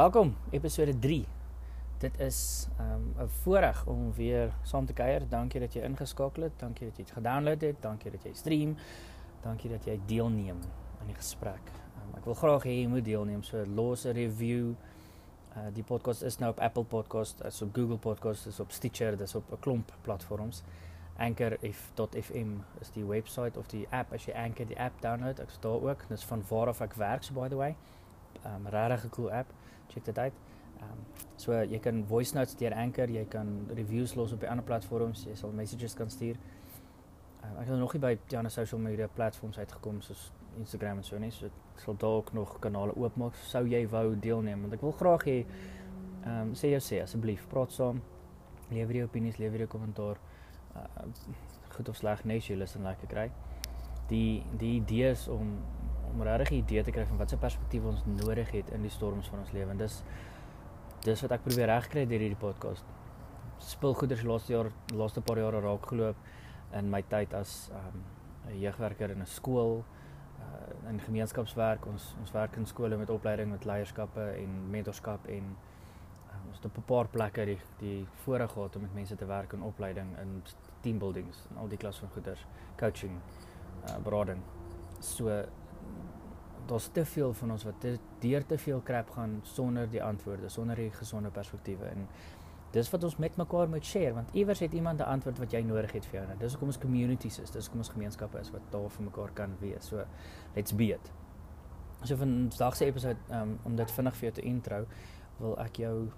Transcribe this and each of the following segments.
Welkom, episode 3. Dit is um 'n voorreg om weer saam te kuier. Dankie dat jy ingeskakel het. Dankie dat jy dit gedownload het. Dankie dat jy stream. Dankie dat jy deelneem aan die gesprek. Um, ek wil graag hê jy moet deelneem. So los 'n review. Uh die podcast is nou op Apple Podcast, is op Google Podcast, is op Stitcher, dis op 'n klomp platforms. Anchor.fm is die webwerf of die app as jy Anchor die app download. Ek sê daar ook. Dis van waar af ek werk, so by the way. Um regtig 'n cool app check dit uit. Ehm um, so jy kan voice notes deur Anchor, jy kan reviews los op die ander platforms, jy sal messages kan stuur. Um, ek het nog nie by die ander social media platforms uitgekom soos Instagram en so nie, so ek sal dalk nog kanale oopmaak sou jy wou deelneem want ek wil graag hê ehm um, sê jou sê asseblief, praat saam. Lewer jou opinies, lewer jou kommentaar. Uh, goed of sleg, net jy luister lekker kry. Die die idee is om om regtig 'n idee te kry van watse perspektief ons nodig het in die storms van ons lewe. Dis dis wat ek probeer regkry deur hierdie podcast. Spulgoeders laaste jaar, laaste paar jare raak geloop in my tyd as um, 'n um, jeugwerker in 'n skool uh, in gemeenskapswerk. Ons ons werk in skole met opleiding met leierskappe en mentorskap en um, ons het op 'n paar plekke die die voorreg gehad om met mense te werk in opleiding in team buildings en al die klas van goeders, coaching, uh, berading. So daar's te veel van ons wat te, deur te veel krap gaan sonder die antwoorde, sonder die gesonde perspektiewe en dis wat ons met mekaar moet share want iewers het iemand 'n antwoord wat jy nodig het vir jou. Dis hoekom ons communities is, dis hoekom ons gemeenskappe is wat daar vir mekaar kan wees. So let's be it. So van vandag se episode um, om dit vinnig vir jou te intro, wil ek jou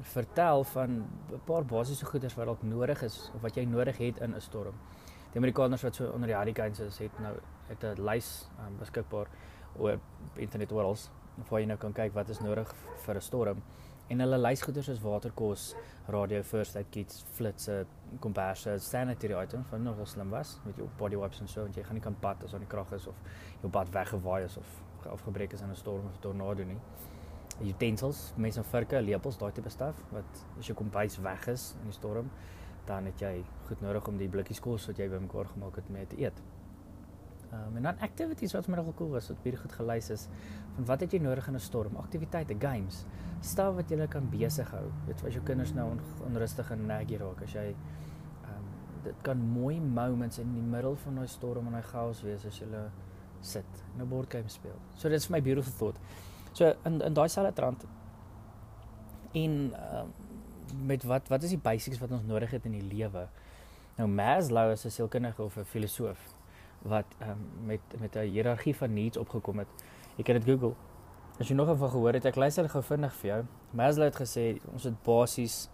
vertel van 'n paar basiese goeders wat dalk nodig is of wat jy nodig het in 'n storm. Die Amerikaners wat so onder die hurricanes is, het nou het 'n lys um, beskikbaar oor internet oral waar jy nou kan kyk wat is nodig vir 'n storm. En hulle lysgoeders soos waterkos, radio, first aid kits, flitsse, komberse, sanitary items van nogal slim was met jou body wipes en so en jy gaan nie kan pad as aan die krag is of jou pad weggewaai is of afgebreek is in 'n storm of tornado nie. Utensils, mense virke, lepels, daai tipe staf wat as jou kombuis weg is in die storm, dan het jy goed nodig om die blikkies kos wat jy bymekaar gemaak het mee te eet. Um, en dan activities wat my nogal cool was, wat baie goed gelys is van wat het jy nodig in 'n storm? Aktiwiteite, games, staf wat jy kan besig hou. Weet as jou kinders nou on, onrustig en naggy raak, as jy um dit kan mooi moments in die middel van daai storm en daai chaos wees as jy sit en 'n bordgame speel. So dit is my beautiful thought. So in in daai selfde trant in um met wat wat is die basics wat ons nodig het in die lewe? Nou Maslow is 'n sielkundige of 'n filosoof wat um, met met 'n hiërargie van needs opgekom het. Jy kan dit Google. As jy nog van gehoor het, ek luister gou vinnig vir jou. Maslow het gesê ons het basies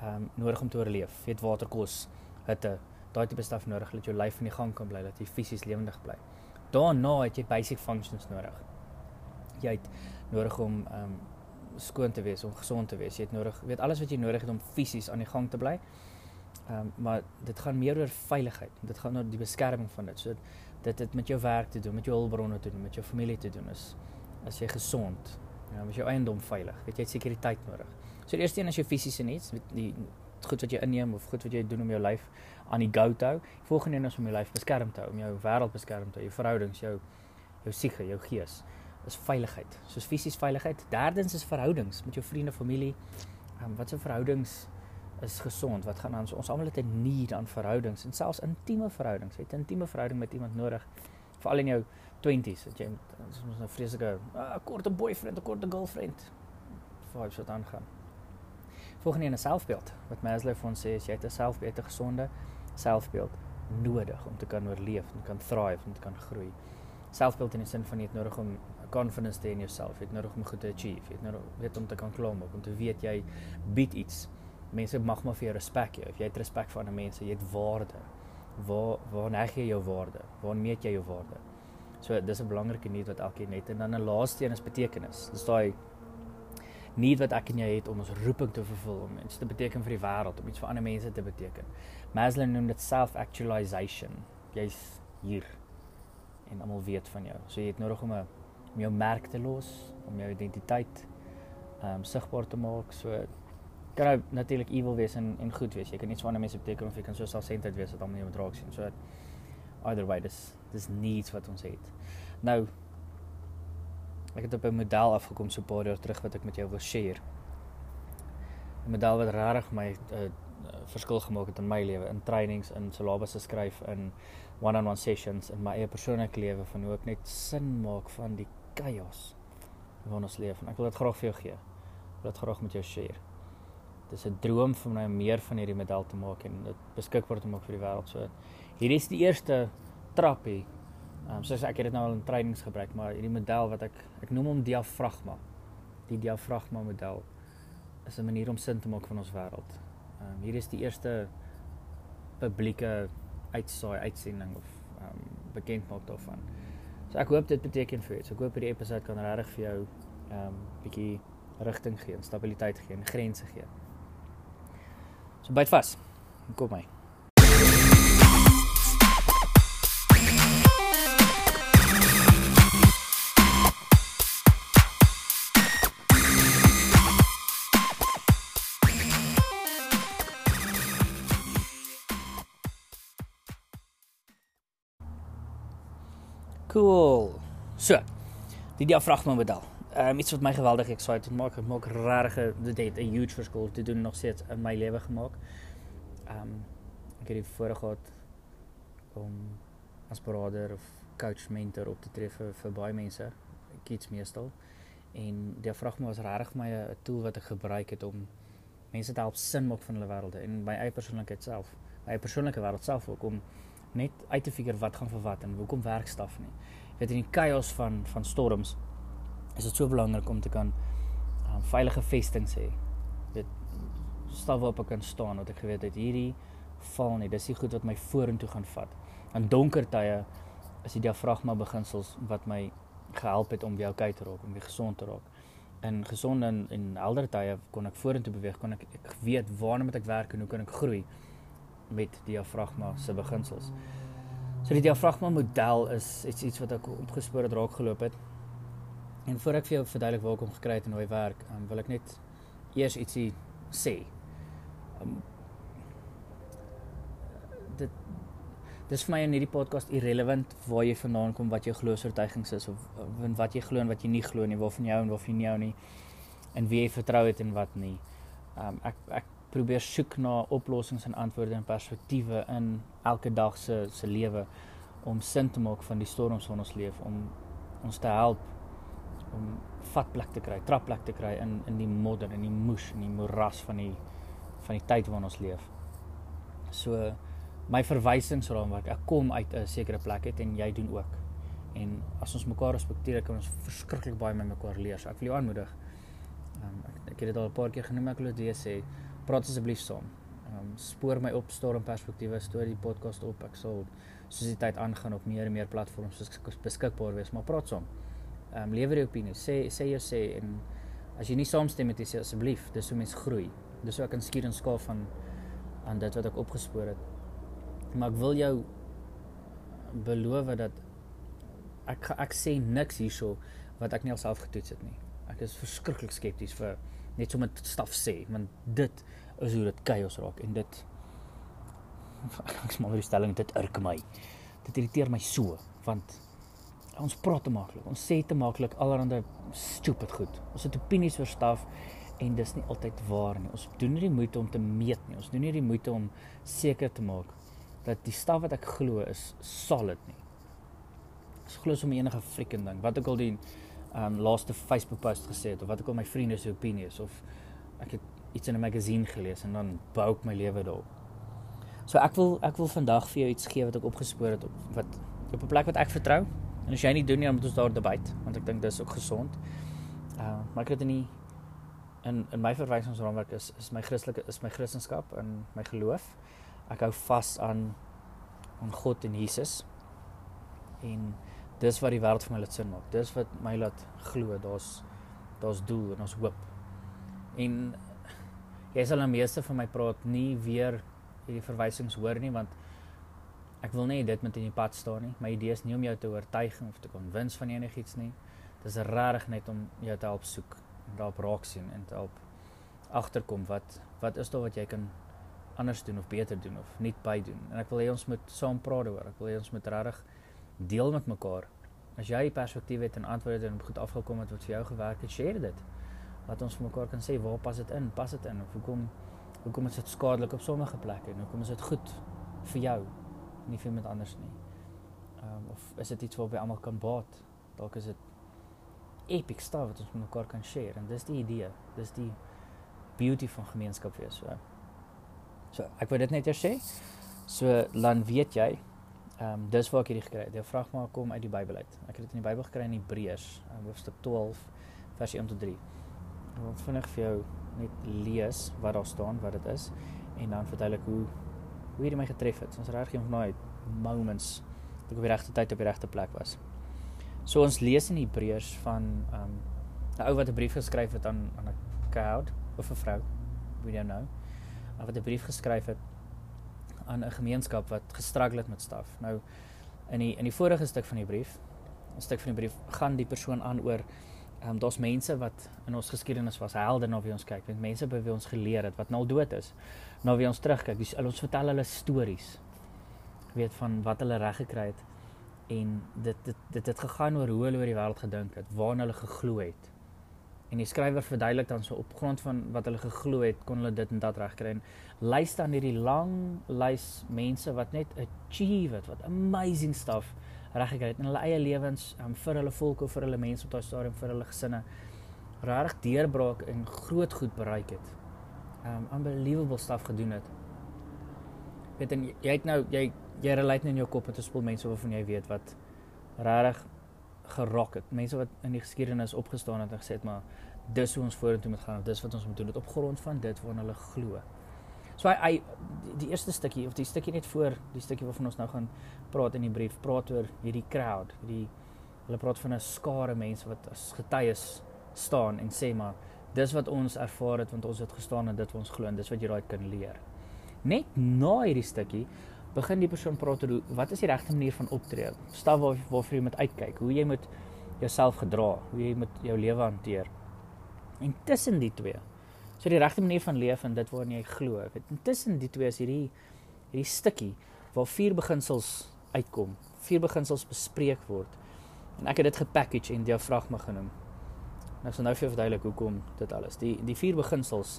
ehm um, nodig om te oorleef. Jy het water, kos, hitte, daai tipe staf nodig dat jou lyf in die gang kan bly, dat jy fisies lewendig bly. Daarna het jy basic functions nodig. Jy het nodig om ehm um, skoon te wees, om gesond te wees. Jy het nodig, weet alles wat jy nodig het om fisies aan die gang te bly. Ehm um, maar dit gaan meer oor veiligheid. Dit gaan oor die beskerming van dit. So dit het met jou werk te doen, met jou hulpbronne te doen, met jou familie te doen. Is as jy gesond, ja, is jou eiendom veilig. Weet jy het sekuriteit nodig. So die eerste een is jou fisiese needs, die goed wat jy inneem of goed wat jy doen om jou lyf aan die go te hou. Volgende een is om jou lyf beskerm te hou, om jou wêreld beskerm te hou, jou verhoudings, jou jou siege, jou gees. Is veiligheid. Soos fisies veiligheid. Derdens is verhoudings met jou vriende, familie. Ehm um, wat se verhoudings is gesond. Wat gaan ons ons almal het 'n need aan verhoudings en selfs intieme verhoudings. Het 'n intieme verhouding met iemand nodig. Veral in jou 20s, dat jy ons ons 'n vreeslike 'n uh, korte boyfriend, 'n korte girlfriend vibes wat aangaan. Volgende een is selfbeeld. Wat Maslow vir ons sê is jy het 'n selfbeeld, 'n gesonde selfbeeld nodig om te kan oorleef en kan thrive en kan groei. Selfbeeld in die sin van jy het nodig om confidence te hê in jouself, jy het nodig om goed te achieve, jy het nodig weet om te kan klim op, om te weet jy bied iets mense mag maar vir jou respek hê. Jy het respek vir ander mense, jy het waarde. Waar waar neg jy jou waarde? Waar meet jy jou waarde? So dis 'n belangrike need wat elkeen het en dan 'n laaste een is betekenis. Dis daai need wat ek en jy het om ons roeping te vervul, om iets te beteken vir die wêreld, om iets vir ander mense te beteken. Maslow noem dit self-actualization. Jy's hier en almal weet van jou. So jy het nodig om 'n om jou merk te los, om jou identiteit ehm um, sigbaar te maak. So kan nou natuurlik evil wees en en goed wees. Jy kan iets van 'n mens beteken of jy kan so selfsentred wees dat almal jou draak sien. So either way dis dis needs wat ons het. Nou ek het op 'n model afgekom so 'n paar jaar terug wat ek met jou wil share. 'n Model wat regtig my 'n uh, uh, verskil gemaak het in my lewe, in trainings, in syllabusse skryf, in one-on-one sessions in my eie persoonlike lewe van hoe ek net sin maak van die chaos waarin ons leef en ek wil dit graag vir jou gee. Ek wil dit graag met jou share. Dit is 'n droom vir my om meer van hierdie model te maak en dit beskikbaar te maak vir die wêreld. So hierdie is die eerste trappie. Ehm um, soos ek het dit nou al in trainings gebruik, maar hierdie model wat ek ek noem hom diafragma. Die diafragma model is 'n manier om sin te maak van ons wêreld. Ehm um, hier is die eerste publieke uitsaai uitsending of ehm um, bekend maak daarvan. So ek hoop dit beteken vir jou. So ek hoop hierdie episode kan regtig vir jou ehm um, bietjie rigting gee, stabiliteit gee en grense gee. So byt vas. Kom my. Cool. So. Die diafragma model. Um, iets wat my geweldig excited maak. Dit maak regtig dit het 'n huge verskil te doen nog steeds in my lewe gemaak. Ehm um, ek het die voorreg gehad om as broeder of coach mentor op te vir, vir baie mense, kids meestal. En diafragma was regtig my 'n tool wat ek gebruik het om mense te help sin maak van hulle wêrelde en my eie persoonlikheid self. My eie persoonlike wêreld self ook om net uit te figure wat gaan vir wat en hoekom werk staf nie. Jy weet in die chaos van van storms is dit so belangrik om te kan um, veilige vestings hê. Dit staf waarop ek kan staan wat ek geweet het hierdie val nie. Dis die goed wat my vorentoe gaan vat. In donker tye is die diafragma beginsels wat my gehelp het om weer oukei te raak, om weer gesond te raak. In gesonde en, en helder tye kon ek vorentoe beweeg, kon ek ek weet waarna moet ek werk en hoe kan ek groei met diafragma se beginsels. So die diafragma model is iets iets wat ek opgespoor het raak geloop het. En voor ek vir jou verduidelik waar kom gekry het en hoe hy werk, um, wil ek net eers ietsie sê. Um, dit dis vir my in hierdie podcast irrelevant waar jy vandaan kom, wat jou geloofsvertuigings is of wat jy glo en wat jy nie glo nie, waarvan jy hou en waarvan jy hou nie en wie jy vertrou het en wat nie. Um ek ek probeer soek na oplossings en antwoorde en perspektiewe in elke dag se se lewe om sin te maak van die storms waarin ons leef om ons te help om vatplek te kry, trapplek te kry in in die modder en die moes en die moeras van die van die tyd waarin ons leef. So my verwysingsraamwerk, ek kom uit 'n sekere plek uit en jy doen ook. En as ons mekaar respekteer, kan ons verskriklik baie met mekaar leer. So ek wil jou aanmoedig. Um, ek, ek het dit al 'n paar keer genoem, ek wil dit weer sê praat asseblief saam. Um, spoor my op storm perspektiewe storie podcast op. Ek sal soos die tyd aangaan op meer en meer platforms beskikbaar wees, maar praat saam. Ehm um, lewer jou opinie. Sê sê jou sê en as jy nie saamstem met dit asseblief, dis hoe mens groei. Dis hoe ek kan skuur en skaaf van aan dit wat ek opgespoor het. Maar ek wil jou beloof dat ek ek sê niks hierso wat ek nie alself getoets het nie. Ek is verskriklik skepties vir net sommer staf sê want dit is hoe dit chaos raak en dit ek sê maar die stelling dit irk my dit irriteer my so want ons praat te maklik ons sê te maklik allerhande stupid goed. Ons het opinies oor staf en dis nie altyd waar nie. Ons doen nie die moeite om te meet nie. Ons doen nie die moeite om seker te maak dat die staf wat ek glo is solid nie. Ons glo sommer enige freaking ding. Wat ook al die um laaste Facebook post gesê het of wat ek al my vriende se opinie is of ek het iets in 'n magazine gelees en dan bou ek my lewe daarop. So ek wil ek wil vandag vir jou iets gee wat ek opgespoor het op wat op 'n plek wat ek vertrou. En as jy nie doen nie, dan moet ons daar debat want ek dink dis ook gesond. Uh maar ek het in die in in my verwysingsraamwerk is is my Christelike is my Christendom en my geloof. Ek hou vas aan aan God en Jesus. En dis wat die wêreld vir my laat sin maak. Dis wat my laat glo daar's daar's doel en ons hoop. En jy sal nou meeste van my praat nie weer hierdie verwysings hoor nie want ek wil nie dit met in die pad staan nie. My idee is nie om jou te oortuig of te konwins van enigiets nie. Dis regtig net om jou te help soek daarop raak sien en te help agterkom wat wat is daar wat jy kan anders doen of beter doen of nie by doen. En ek wil hê ons moet saam praat daaroor. Ek wil hê ons moet regtig deel met mekaar as jy die perspektief het en antwoorde en goed afgekom het wat vir jou gewerk het, share dit. Laat ons vir mekaar kan sê waar pas dit in? Pas dit in of hoekom hoekom is dit skadelik op sommige plekke en hoekom is dit goed vir jou nie vir iemand anders nie. Ehm um, of is dit iets wat by almal kan baat? Dalk is dit epic stuff wat ons met mekaar kan share en dis die idee. Dis die beauty van gemeenskap wees so. So, ek wil dit net eers sê. So dan weet jy, ehm um, dis waar ek hierdie gekry het. Die vraag maar kom uit die Bybel uit. Ek het dit in die Bybel gekry in Hebreërs, um, hoofstuk 12 vers 1 tot 3. Ek wil vinnig vir jou net lees wat daar staan, wat dit is en dan verduidelik hoe hoe hierdie my getref het. Ons reg een van daai moments dat ek op die regte tyd op die regte plek was. So ons lees in Hebreërs van ehm um, 'n ou wat 'n brief geskryf het aan aan 'n crowd of 'n vrou, we don't know. Wat 'n brief geskryf het aan 'n gemeenskap wat gestruggle het met staf. Nou in die in die vorige stuk van die brief, 'n stuk van die brief gaan die persoon aan oor ehm um, daar's mense wat in ons geskiedenis was helde na wie ons kyk, met mense by wie ons geleer het wat nou dood is, na wie ons terugkyk. Dis ons vertel hulle stories. weet van wat hulle reg gekry het en dit dit dit het gegaan oor hoe hulle oor die wêreld gedink het, waarna hulle geglo het. En die skrywer verduidelik dan so op grond van wat hulle geglo het, kon hulle dit en dat regkry. En lys dan hierdie lang lys mense wat net achieve het, wat amazing stuff reggekry het in hulle eie lewens, um, vir hulle volk of vir hulle mense op daai stadium vir hulle gesinne. Regtig deurbraak en groot goed bereik het. Um unbelievable stuff gedoen het. Weet en jy het nou jy jy relate nou in jou kop met 'n spul mense waarvan jy weet wat regtig gerok het. Mense wat in die geskiedenis opgestaan het en gesê het maar dis hoe ons vorentoe moet gaan of dis wat ons moet doen dit op grond van dit waarna hulle glo. So hy, hy die, eerste stukkie of die stukkie net voor die stukkie waarvan ons nou gaan praat in die brief praat oor hierdie crowd, hierdie hulle praat van 'n skare mense wat as getuies staan en sê maar dis wat ons ervaar het want ons het gestaan en dit wat ons glo en dis wat jy daai kan leer. Net na hierdie stukkie begin die persoon praat oor wat is die regte manier van optree? Stap waar waarvoor jy moet uitkyk, hoe jy moet jouself gedra, hoe jy met jou lewe hanteer. En tussen die twee. So die regte manier van leef en dit waarin jy glo. Weet, tussen die twee is hierdie hierdie stukkie waar vier beginsels uitkom. Vier beginsels bespreek word. En ek het dit gepackage en diafragma genoem. Nou sal nou vir jou verduidelik hoekom dit alles. Die die vier beginsels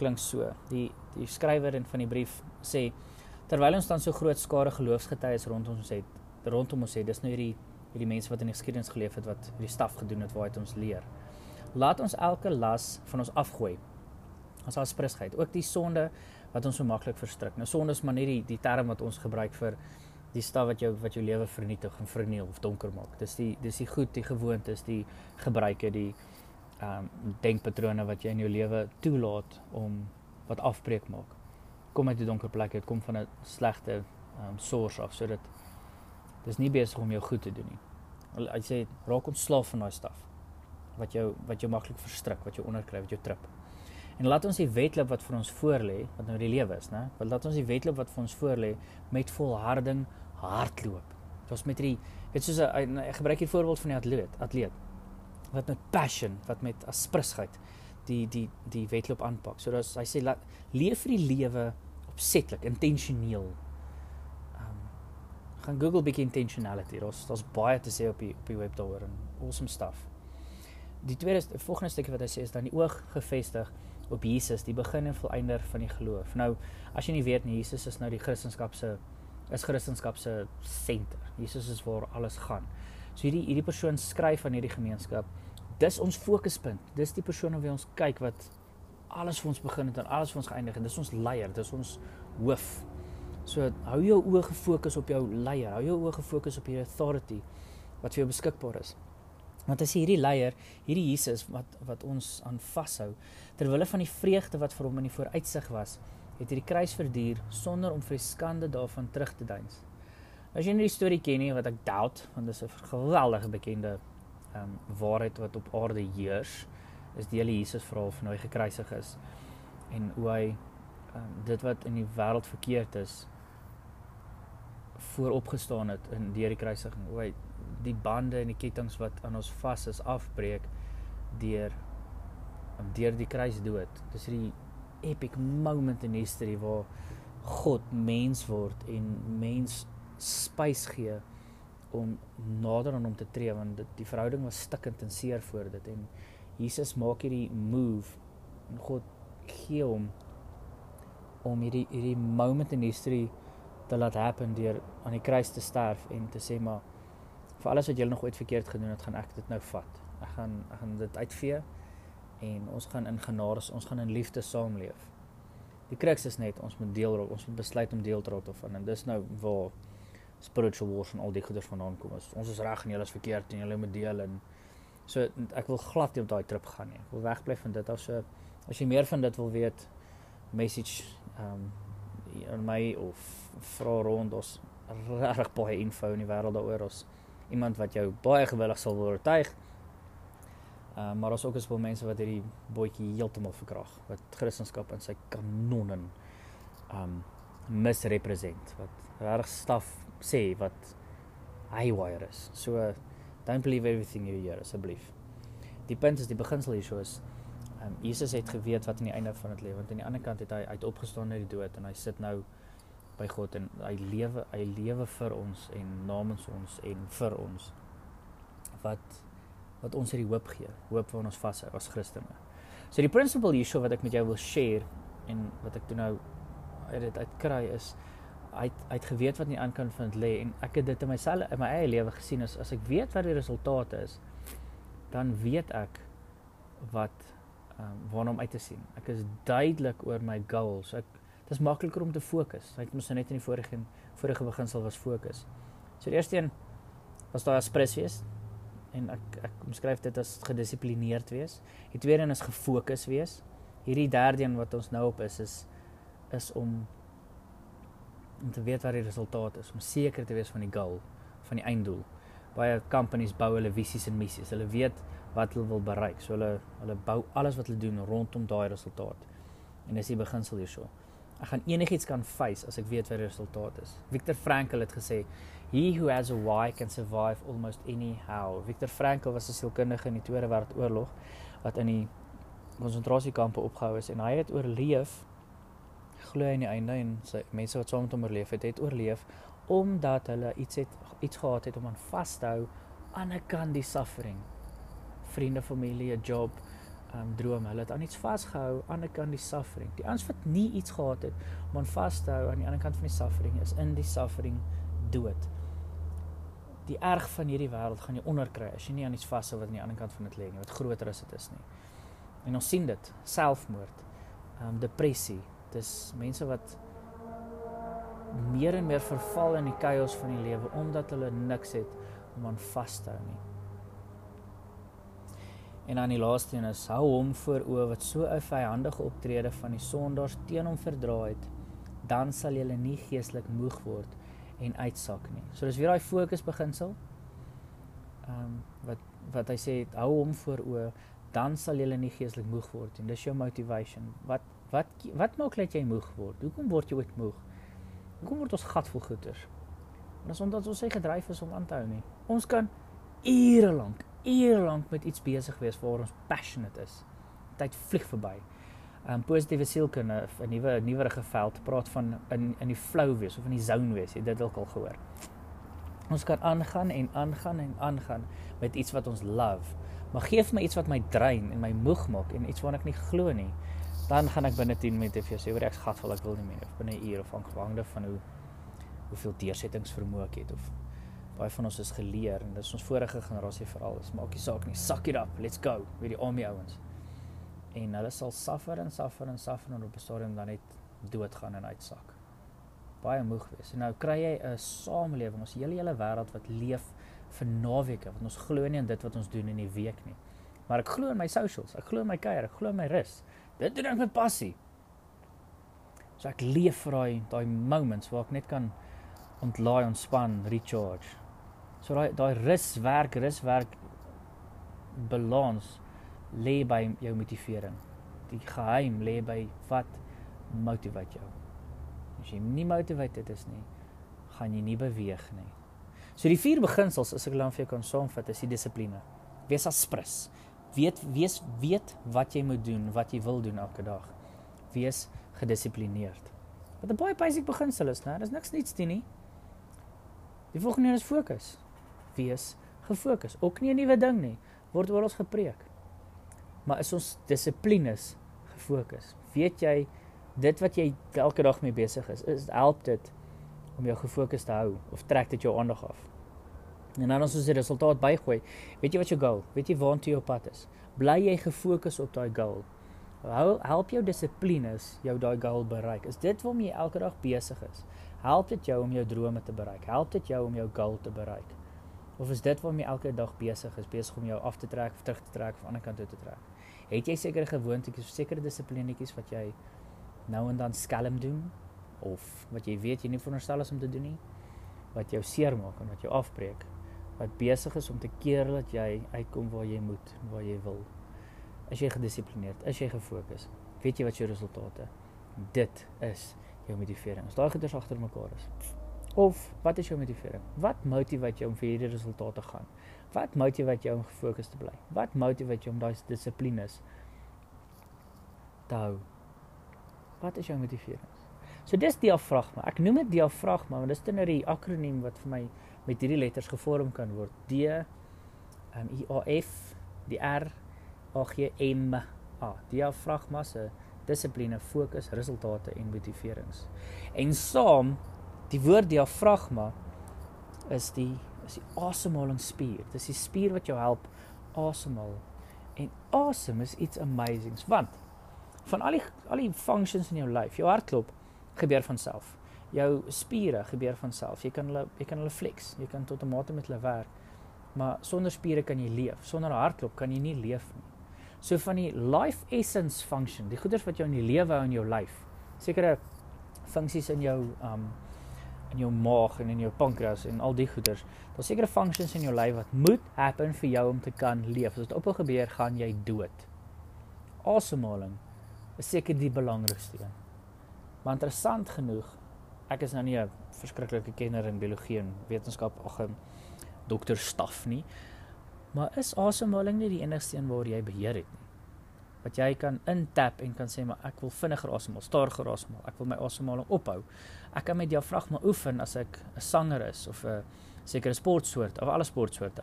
klink so. Die die skrywer in van die brief sê terwyl ons dan so groot skare geloofsgetuies rondom ons het, rondom ons het, dis nou hierdie hierdie mense wat in die geskiedenis geleef het wat hierdie staf gedoen het waaruit ons leer. Laat ons elke las van ons afgooi. As sprisheid, ook die sonde wat ons so maklik verstrik. Nou sonde is maar net die die term wat ons gebruik vir die staf wat jou wat jou lewe vernietig en verniel of donker maak. Dis die dis die goed, die gewoontes, die gebruike, die ehm um, denkpatrone wat jy in jou lewe toelaat om wat afbreek maak kom uit 'n donker plek, dit kom van 'n slegte ehm um, source af sodat dis nie besig om jou goed te doen nie. Hy sê raak ontslaaf van daai staf wat jou wat jou maklik verstrik, wat jou onderkry, wat jou trip. En laat ons die wedloop wat vir ons voorlê, wat nou die lewe is, né? Want laat ons die wedloop wat vir ons voorlê met volharding hardloop. Dit was met hierdie weet soos 'n gebruik hier voorbeeld van die atleet, atleet wat met passion, wat met asprisheid die die die wedloop aanpak. So dat hy sê laat leef vir die lewe opsetlik, intentioneel. Ehm um, gaan Google bietjie intentionality. Daar's daar's baie te sê op die op die web daaroor en awesome stuff. Die tweede die volgende stukkie wat hy sê is dan die oog gefestig op Jesus, die begin en volëinder van die geloof. Nou, as jy nie weet nie, Jesus is nou die Christendom se is Christendom se senter. Jesus is waar alles gaan. So hierdie hierdie persoon skryf aan hierdie gemeenskap. Dis ons fokuspunt. Dis die persoon op wie ons kyk wat alles vir ons begin het en alles vir ons geëindig het. Dis ons leier, dis ons hoof. So hou jou oë gefokus op jou leier. Hou jou oë gefokus op hierdie authority wat vir jou beskikbaar is. Want as hierdie leier, hierdie Jesus wat wat ons aan vashou, terwyl hulle van die vreugde wat vir hom in die vooruitsig was, het hierdie kruis verduur sonder om vir skande daarvan terug te deins. As jy nie die storie ken nie wat ek doubt, want dit is 'n geweldige bekende ehm um, waarheid wat op aarde heers is die hele Jesus verhaal van hoe hy gekruisig is en hoe hy um, dit wat in die wêreld verkeerd is vooropgestaan het in deur die kruisiging hoe hy die bande en die kettinge wat aan ons vas is afbreek deur deur die kruisdood. Dis hierdie epic moment in history waar God mens word en mens spys gee om nader aan hom te tree want dit, die verhouding was stikkend en seer voor dit. En Jesus maak hierdie move en God gee hom om hierdie hierdie moment in history te laat happen deur aan die kruis te sterf en te sê maar vir alles wat jy nog ooit verkeerd gedoen het, gaan ek dit nou vat. Ek gaan ek gaan dit uitvee en ons gaan in genade, ons gaan in liefde saamleef. Die crux is net ons moet deel ons moet besluit om deel te raak daarvan en dis nou waar spiritual wars en al die goeders vandaan kom. Ons, ons is reg en julle is verkeerd en julle moet deel en so ek wil glad nie op daai trip gaan nie. Ek wil wegbly van dit af so as jy meer van dit wil weet message um in my of vra rond ons reg baie info in die wêreld daaroor ons iemand wat jou baie gewillig sal oortuig. Uh, maar ons ook is wel mense wat hierdie bootjie heeltemal verkrag wat Christendom in sy kanonnen um misrepresent wat reg staf sê wat haywire is. So don't believe everything you hear asseblief. Die punt is die beginsel hierso is um, Jesus het geweet wat aan die einde van dit lê want aan die ander kant het hy uit opgestaan uit die dood en hy sit nou by God en hy lewe hy lewe vir ons en namens ons en vir ons wat wat ons hierdie hoop gee hoop waarna ons vashou as Christene. So die principle hierso wat ek met jou wil share en wat ek toe nou uit dit uitkry is hy het, hy het geweet wat aan die ander kant van dit lê en ek het dit in myself in my eie lewe gesien as as ek weet wat die resultate is dan weet ek wat um, waarna om uit te sien. Ek is duidelik oor my goals. Ek dis makliker om te fokus. Hy het mos net in die vorige vorige beginsel was fokus. So die eerste een was daai aspres wees en ek ek omskryf dit as gedissiplineerd wees. Die tweede een is gefokus wees. Hierdie derde een wat ons nou op is is is om om te weet wat die resultaat is, om seker te wees van die goal, van die einddoel. Baie companies bou hulle visies en missies. Hulle weet wat hulle wil bereik. So hulle hulle bou alles wat hulle doen rondom daai resultaat. En dis die beginsel hierso. Ek gaan enigiets kan face as ek weet wat die resultaat is. Viktor Frankl het gesê, "He who has a why can survive almost anyhow." Viktor Frankl was 'n sielkundige in die Tweede Wêreldoorlog wat in die konsentrasiekampe opgehou is en hy het oorleef glo hy in die einde en sy mense wat saam met hom oorleef het, het oorleef omdat hulle iets het iets gehad het om aan vas te hou aan 'n kant die suffering. Vriende, familie, 'n job, um droom, hulle het aan iets vasgehou aan 'n kant die suffering. Die ons wat nie iets gehad het om aan vas te hou aan die ander kant van die suffering is in die suffering dood. Die erg van hierdie wêreld gaan jy onderkry as jy nie aan iets vashou wat aan die ander kant van dit lê nie, wat groter as dit is nie. En ons sien dit, selfmoord, um depressie, dis mense wat meer en meer verval in die chaos van die lewe omdat hulle niks het om aan vas te hou nie. En aan die laaste een is hou hom voor oë wat so 'n vyandige optrede van die sondaars teen hom verdra het, dan sal jy nie geestelik moeg word en uitsak nie. So dis weer daai fokus beginsel. Ehm um, wat wat hy sê, hou hom voor oë, dan sal jy nie geestelik moeg word en dis jou motivation. Wat Wat wat maak dat jy moeg word? Hoekom word jy ooit moeg? Hoekom word ons gatvol goeters? En as omdat ons sy gedryf is om aan te hou nie. Ons kan ure lank, ure lank met iets besig wees waar ons passionate is. Tyd vlieg verby. um, Positiewe sielkunde, 'n nuwe nuwerige veld praat van in in die flow wees of in die zone wees. Jy dit dalk al gehoor. Ons kan aangaan en aangaan en aangaan met iets wat ons love. Maar gee vir my iets wat my drein en my moeg maak en iets waarna ek nie glo nie dan gaan ek binne 10 minute vir jou sê oor ek gatvol ek wil nie meer of binne 'n uur of afhangende van hoe hoeveel deursettingsvermoë ek het of baie van ons is geleer en dis ons vorige generasie veral is maak nie saak nie suck it up let's go met die army ouens. En hulle sal suffer en suffer en suffer en op 'n stadium dan net doodgaan en uitsak. Baie moeg wees. En nou kry jy 'n samelewing ons hele hele wêreld wat leef vir naweke want ons glo nie in dit wat ons doen in die week nie. Maar ek glo in my socials ek glo in my kuier ek glo in my rus. Dit doen ek met passie. So ek leef vir daai daai moments waar ek net kan ontlaai, ontspan, recharge. So daai daai ruswerk, ruswerk balans lê by jou motivering. Die geheim lê by wat motiveer jou. As jy nie motiveerd is nie, gaan jy nie beweeg nie. So die vier beginsels as ek dan vir jou kan saamvat, is die dissipline. Wees aspres weet wees weet wat jy moet doen, wat jy wil doen elke dag. Wees gedissiplineerd. Wat 'n baie basic beginsel is, né? Daar's niks niets doen nie. Die volgende is fokus. Wees gefokus. Ook nie 'n nuwe ding nie. Word oral gepreek. Maar is ons dissiplines gefokus? Weet jy dit wat jy elke dag mee besig is, is help dit om jou gefokus te hou of trek dit jou aandag af? En dan as ons die resultaat bygooi, weet jy wat jou goal? Weet jy waartoe jou pad is? Bly jy gefokus op daai goal? Hou help jou dissiplines jou daai goal bereik. Is dit waarmee jy elke dag besig is? Help dit jou om jou drome te bereik? Help dit jou om jou goal te bereik? Of is dit waarmee elke dag besig is, besig om jou af te trek of terug te trek of aan die kant toe te trek? Het jy sekere gewoontes of sekere dissiplinetjies wat jy nou en dan skelm doen of wat jy weet jy nie veronderstel is om te doen nie? Wat jou seermaak en wat jou afbreek? Wat besig is om te keer dat jy uitkom waar jy moet, waar jy wil? As jy gedissiplineerd, as jy gefokus, weet jy wat jou resultate? Dit is jou motivering. As daai goeders agter mekaar is. Of wat is jou motivering? Wat motiveer jou om vir hierdie resultate te gaan? Wat motiveer jou om gefokus te bly? Wat motiveer jou om daai dissiplines te hou? Wat is jou motivering? So dis diafragma. Ek noem dit diafragma want dis dan nou die akroniem wat vir my met hierdie letters gevorm kan word. D um, I A F die R A G M A. Diafragma se dissipline, fokus, resultate en motiverings. En saam Die woord diafragma is die is die asemhalingsspier. Dis die spier wat jou help asemhaal. En asem is iets amazings want van al die al die functions in jou lyf, jou hartklop gebeur van self. Jou spiere gebeur van self. Jy kan hulle jy kan hulle flex, jy kan tot 'n mate met hulle werk. Maar sonder spiere kan jy leef. Sonder hartklop kan jy nie leef nie. So van die life essence function, die goeders wat jou in die lewe hou in jou lyf. Sekere funksies in jou um in jou maag en in jou pankreas en al die goeders. Daar's sekere functions in jou lyf wat moet happen vir jou om te kan leef. As dit ophou gebeur, gaan jy dood. Asemhaling is seker die belangrikste een. Maar interessant genoeg, ek is nou nie 'n verskriklike kenner in biologie en wetenskap ag 'n dokter staf nie. Maar is asemhaling nie die enigste een waar jy beheer het nie? Wat jy kan intap en kan sê maar ek wil vinniger asemhaal, stadiger asemhaal. Ek wil my asemhaling ophou. Ek kan met diafragma oefen as ek 'n sanger is of 'n sekere sportsoort of alle sportsoorte.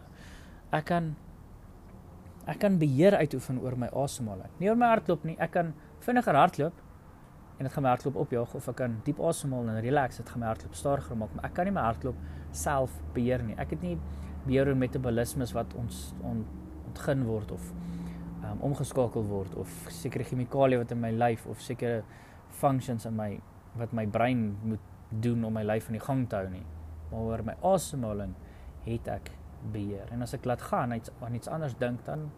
Ek kan ek kan beheer uitoefen oor my asemhaling. Nie oor my hartklop nie. Ek kan vinniger hardloop en dit gaan my hartklop opjaag of ek kan diep asemhaal en relax, dit gaan my hartklop stadiger maak, maar ek kan nie my hartklop self beheer nie. Ek het nie beheer oor metabolismes wat ons on, ontgin word of um, omgeskakel word of sekere chemikalieë wat in my lyf of sekere functions in my wat my brein moet doen om my lyf in die gang te hou nie. Maar oor my asemhaling het ek beheer. En as ek laat gaan iets aan iets anders dink dan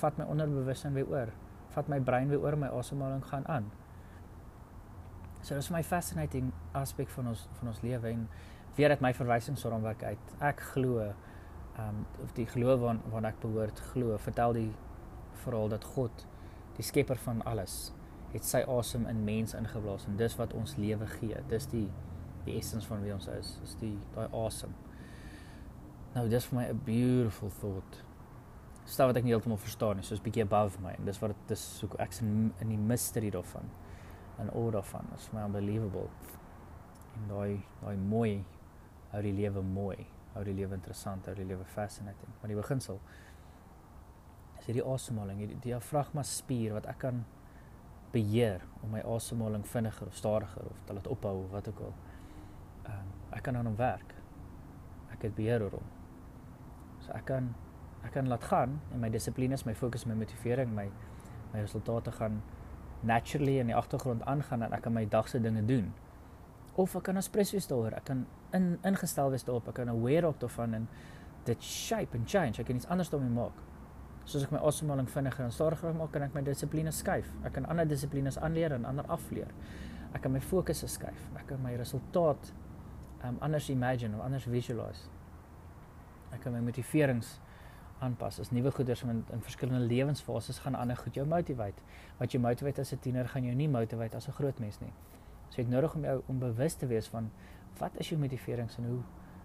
vat my onderbewussyn weer oor. Vat my brein weer oor my asemhaling gaan aan. So dis my fascinating aspek van ons van ons lewe en weer uit my verwysingsraamwerk uit. Ek glo ehm um, of die geloof waarna waar ek behoort glo, vertel die verhaal dat God, die skepper van alles, het sy asem in mens ingeblaas en dis wat ons lewe gee. Dis die die essence van wie ons is. Dis die daai asem. Nou dis vir my 'n beautiful thought. Staat wat ek nie heeltemal verstaan nie, soos bietjie above my. En dis wat dit is so ek sien in die mystery daarvan. En oor daarvan. It's my unbelievable. En daai daai mooi hou die lewe mooi, hou die lewe interessant, hou die lewe fascinating. Maar die beginsel is hierdie asemhaling, hierdie diafragma spier wat ek kan beheer om my asemhaling vinniger of stadiger of te laat ophou of wat ook al. Ehm um, ek kan aan hom werk. Ek het beheer oor hom. So ek kan ek kan laat gaan en my dissiplines, my fokus, my motivering, my my resultate gaan naturally in die agtergrond aangaan en ek kan my dagse dinge doen. Of ek kan espresso wees daaroor. Ek kan in ingestel wees daarop. Ek kan aware op daarvan en dit shape and change. Ek kan iets anders daarmee maak soos ek my asemhaling vinniger en stadiger maak, kan ek my dissipline skuif. Ek kan ander dissiplines aanleer en ander afleer. Ek kan my fokus skuif. Ek kan my resultaat um anders imagine of anders visualize. Ek kan my motiverings aanpas. As nuwe goeders in in verskillende lewensfases gaan ander goed jou motivate. Wat jou motivate as 'n tiener gaan jou nie motivate as 'n groot mens nie. So jy het nodig om jou om bewus te wees van wat is jou motiverings en hoe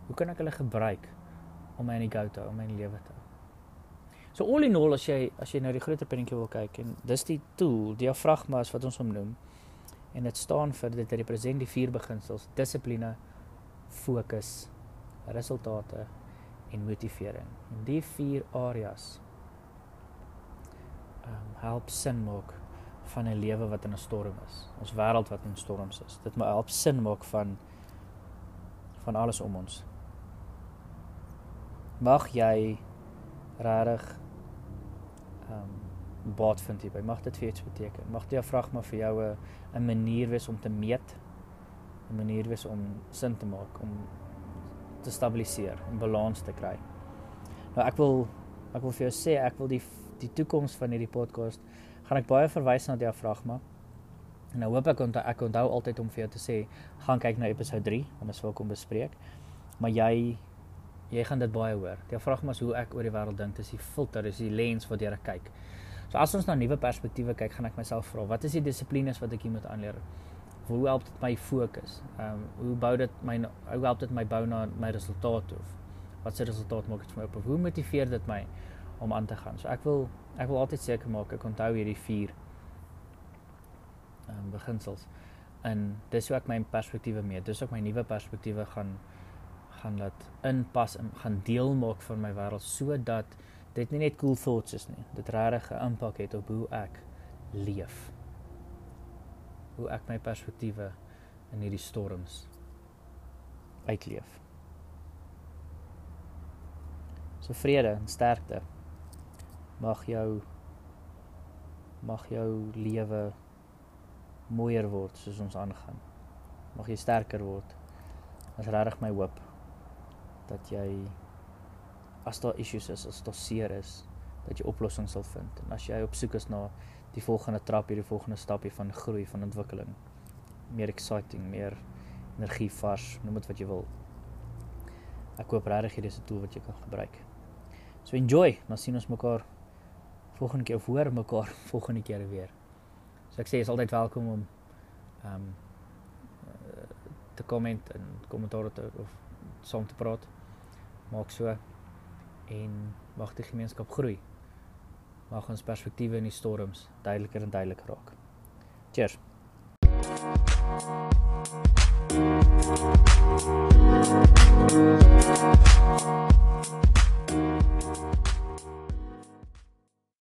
hoe kan ek hulle gebruik om my in die go te hou, om my in lewe te. So all in all as jy as jy nou die groter prentjie wil kyk en dis die tool, diafragma is wat ons hom noem. En dit staan vir dit representeer die vier beginsels: dissipline, fokus, resultate en motivering. En die vier areas ehm um, help sin maak van 'n lewe wat in 'n storm is. Ons wêreld wat in storms is. Dit moet help sin maak van van alles om ons. Mag jy regtig ehm um, baat vind hierby. Mag dit vir iets beteken. Mag jou vraag maar vir jou 'n 'n manier wees om te meet, 'n manier wees om sin te maak, om te stabiliseer, om balans te kry. Nou ek wil ek wil vir jou sê ek wil die die toekoms van hierdie podcast gaan ek baie verwys na diafragma. En nou hoop ek onthou ek onthou altyd om vir jou te sê gaan kyk na episode 3 want dit wat kom bespreek. Maar jy jy gaan dit baie hoor. Diafragma is hoe ek oor die wêreld dink, dis die filter, dis die lens wat jy kyk. So as ons na nuwe perspektiewe kyk, gaan ek myself vra, wat is die dissiplines wat ek hier moet aanleer? Hoe help dit my fokus? Ehm um, hoe bou dit my hoe help dit my bou na my resultaat toe? Wat se resultaat maak dit vir my op? Hoe motiveer dit my om aan te gaan? So ek wil ek wil altyd seker maak ek onthou hierdie vier ehm um, beginsels. En dis hoe ek my perspektiewe meet. Dis ook my nuwe perspektiewe gaan gaan laat inpas en gaan deel maak van my wêreld sodat dit nie net cool thoughts is nie. Dit regtig 'n impak het op hoe ek leef. Hoe ek my perspektiewe in hierdie storms uitleef. So vrede en sterkte mag jou mag jou lewe mooier word soos ons aangaan. Mag jy sterker word. Dit is regtig my hoop dat jy as daar issues is, as daar seer is, dat jy oplossings sal vind. En as jy op soek is na die volgende trap, hierdie volgende stapie van groei, van ontwikkeling, meer exciting, meer energie vars, noem dit wat jy wil. Ek hoop regtig hierdie 'n tool wat jy kan gebruik. So enjoy, dan sien ons mekaar volgende keer of hoor mekaar volgende keer weer. So ek sê jy is altyd welkom om ehm um, te komment en kommentaar te of saam te praat maak so en mag die gemeenskap groei. Mag ons perspektiewe in die storms duideliker en duideliker raak. Cheers.